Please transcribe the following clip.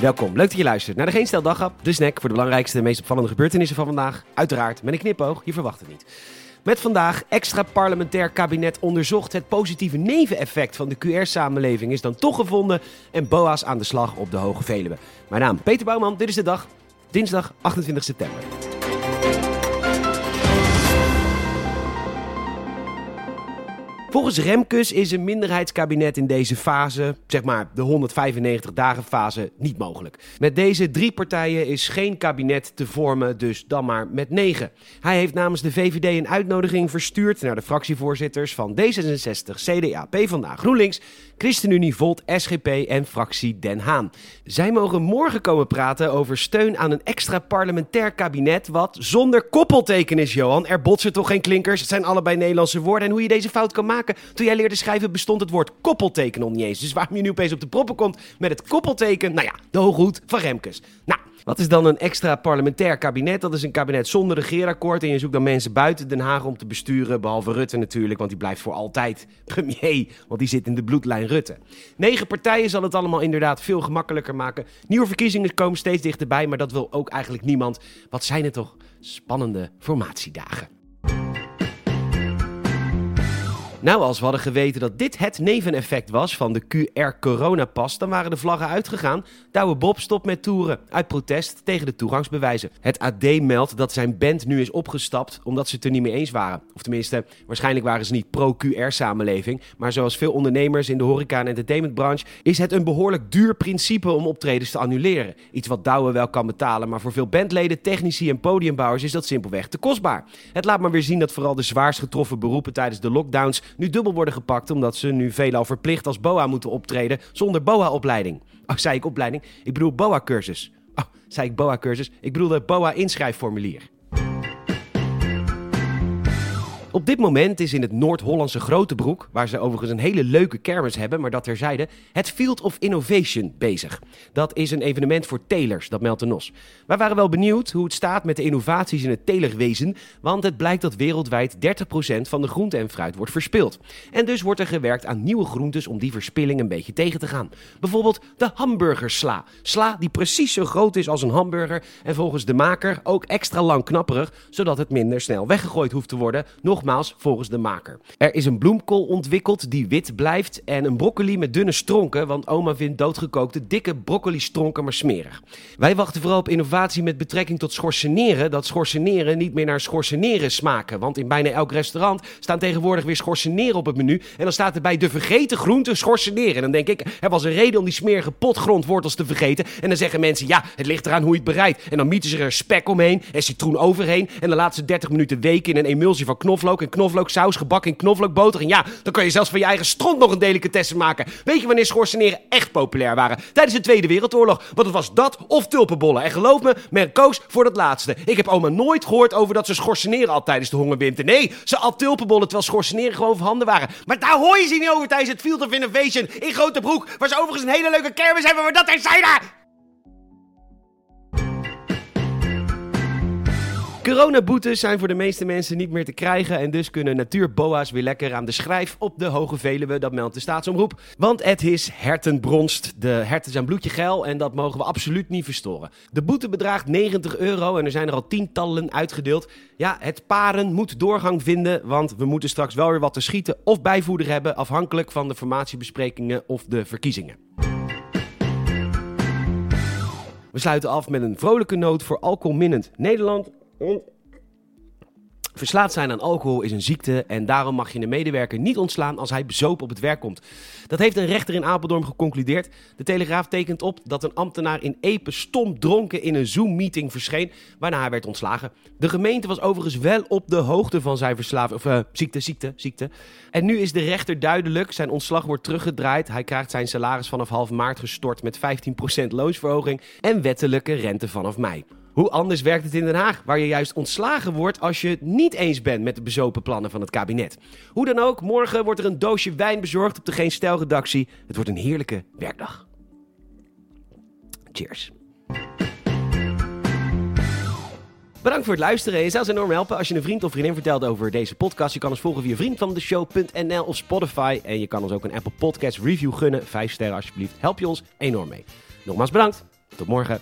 Welkom, leuk dat je luistert naar de Geen Stel de snack voor de belangrijkste en meest opvallende gebeurtenissen van vandaag. Uiteraard met een knipoog, je verwacht het niet. Met vandaag extra parlementair kabinet onderzocht het positieve neveneffect van de QR-samenleving is dan toch gevonden en BOA's aan de slag op de Hoge Veluwe. Mijn naam Peter Bouwman, dit is de dag, dinsdag 28 september. Volgens Remkes is een minderheidskabinet in deze fase, zeg maar de 195 dagen fase, niet mogelijk. Met deze drie partijen is geen kabinet te vormen, dus dan maar met negen. Hij heeft namens de VVD een uitnodiging verstuurd naar de fractievoorzitters van D66, CDA, PvdA, GroenLinks, ChristenUnie, Volt, SGP en fractie Den Haan. Zij mogen morgen komen praten over steun aan een extra parlementair kabinet wat zonder koppelteken is, Johan. Er botsen toch geen klinkers? Het zijn allebei Nederlandse woorden en hoe je deze fout kan maken toen jij leerde schrijven bestond het woord koppelteken nog niet eens. Dus waarom je nu opeens op de proppen komt met het koppelteken? Nou ja, de hooghoed van Remkes. Nou, wat is dan een extra parlementair kabinet? Dat is een kabinet zonder regeerakkoord. En je zoekt dan mensen buiten Den Haag om te besturen. Behalve Rutte natuurlijk, want die blijft voor altijd premier. Want die zit in de bloedlijn Rutte. Negen partijen zal het allemaal inderdaad veel gemakkelijker maken. Nieuwe verkiezingen komen steeds dichterbij, maar dat wil ook eigenlijk niemand. Wat zijn het toch spannende formatiedagen. Nou, als we hadden geweten dat dit het neveneffect was van de QR-coronapas, dan waren de vlaggen uitgegaan. Douwe Bob stopt met toeren, uit protest tegen de toegangsbewijzen. Het AD meldt dat zijn band nu is opgestapt omdat ze het er niet mee eens waren. Of tenminste, waarschijnlijk waren ze niet pro-QR-samenleving. Maar zoals veel ondernemers in de horeca- en entertainmentbranche is het een behoorlijk duur principe om optredens te annuleren. Iets wat Douwe wel kan betalen, maar voor veel bandleden, technici en podiumbouwers is dat simpelweg te kostbaar. Het laat maar weer zien dat vooral de zwaarst getroffen beroepen tijdens de lockdowns nu dubbel worden gepakt omdat ze nu veelal verplicht als BOA moeten optreden zonder BOA-opleiding. Oh, zei ik opleiding? Ik bedoel BOA-cursus. Oh, zei ik BOA-cursus? Ik bedoel het BOA-inschrijfformulier. Op dit moment is in het Noord-Hollandse Grotebroek, waar ze overigens een hele leuke kermis hebben, maar dat terzijde, het Field of Innovation bezig. Dat is een evenement voor telers, dat meldt de NOS. Wij waren wel benieuwd hoe het staat met de innovaties in het telerwezen, want het blijkt dat wereldwijd 30% van de groente en fruit wordt verspild. En dus wordt er gewerkt aan nieuwe groentes om die verspilling een beetje tegen te gaan. Bijvoorbeeld de hamburgersla. Sla die precies zo groot is als een hamburger en volgens de maker ook extra lang knapperig, zodat het minder snel weggegooid hoeft te worden. Nog Nogmaals, volgens de maker. Er is een bloemkool ontwikkeld die wit blijft en een broccoli met dunne stronken, want oma vindt doodgekookte dikke broccoli-stronken maar smerig. Wij wachten vooral op innovatie met betrekking tot schorseneren, dat schorseneren niet meer naar schorseneren smaken. Want in bijna elk restaurant staan tegenwoordig weer schorseneren op het menu en dan staat erbij de vergeten groente schorseneren. En dan denk ik, er was een reden om die smerige potgrondwortels te vergeten. En dan zeggen mensen, ja, het ligt eraan hoe je het bereidt. En dan mieten ze er spek omheen en citroen overheen en dan laten ze 30 minuten weken in een emulsie van knoflook knoflook en knoflooksaus, gebakken in knoflookboter. En ja, dan kan je zelfs van je eigen stront nog een delicatesse maken. Weet je wanneer schorseneren echt populair waren? Tijdens de Tweede Wereldoorlog. Want het was dat of tulpenbollen. En geloof me, men koos voor dat laatste. Ik heb oma nooit gehoord over dat ze schorseneren al tijdens de hongerwinter. Nee, ze at tulpenbollen terwijl schorseneren gewoon handen waren. Maar daar hoor je ze niet over tijdens het Field of Innovation in Grote Broek. Ze overigens een hele leuke kermis hebben, maar dat terzijde. Coronaboetes zijn voor de meeste mensen niet meer te krijgen en dus kunnen natuurboa's weer lekker aan de schrijf op de Hoge Veluwe, dat meldt de staatsomroep. Want het is hertenbronst, de herten zijn bloedje geil en dat mogen we absoluut niet verstoren. De boete bedraagt 90 euro en er zijn er al tientallen uitgedeeld. Ja, het paren moet doorgang vinden, want we moeten straks wel weer wat te schieten of bijvoeder hebben, afhankelijk van de formatiebesprekingen of de verkiezingen. We sluiten af met een vrolijke noot voor alcoholminnend Nederland. Verslaafd zijn aan alcohol is een ziekte en daarom mag je een medewerker niet ontslaan als hij bezopen op het werk komt. Dat heeft een rechter in Apeldoorn geconcludeerd. De Telegraaf tekent op dat een ambtenaar in Epe stom dronken in een Zoom-meeting verscheen, waarna hij werd ontslagen. De gemeente was overigens wel op de hoogte van zijn verslaving, of uh, ziekte, ziekte, ziekte. En nu is de rechter duidelijk, zijn ontslag wordt teruggedraaid. Hij krijgt zijn salaris vanaf half maart gestort met 15% loonsverhoging en wettelijke rente vanaf mei. Hoe anders werkt het in Den Haag, waar je juist ontslagen wordt als je het niet eens bent met de bezopen plannen van het kabinet? Hoe dan ook, morgen wordt er een doosje wijn bezorgd op de Geen Stijl redactie. Het wordt een heerlijke werkdag. Cheers. Bedankt voor het luisteren. Je zou ons enorm helpen als je een vriend of vriendin vertelt over deze podcast. Je kan ons volgen via vriendvandeshow.nl of Spotify. En je kan ons ook een Apple Podcast review gunnen. Vijf sterren alsjeblieft. Help je ons enorm mee. Nogmaals bedankt. Tot morgen.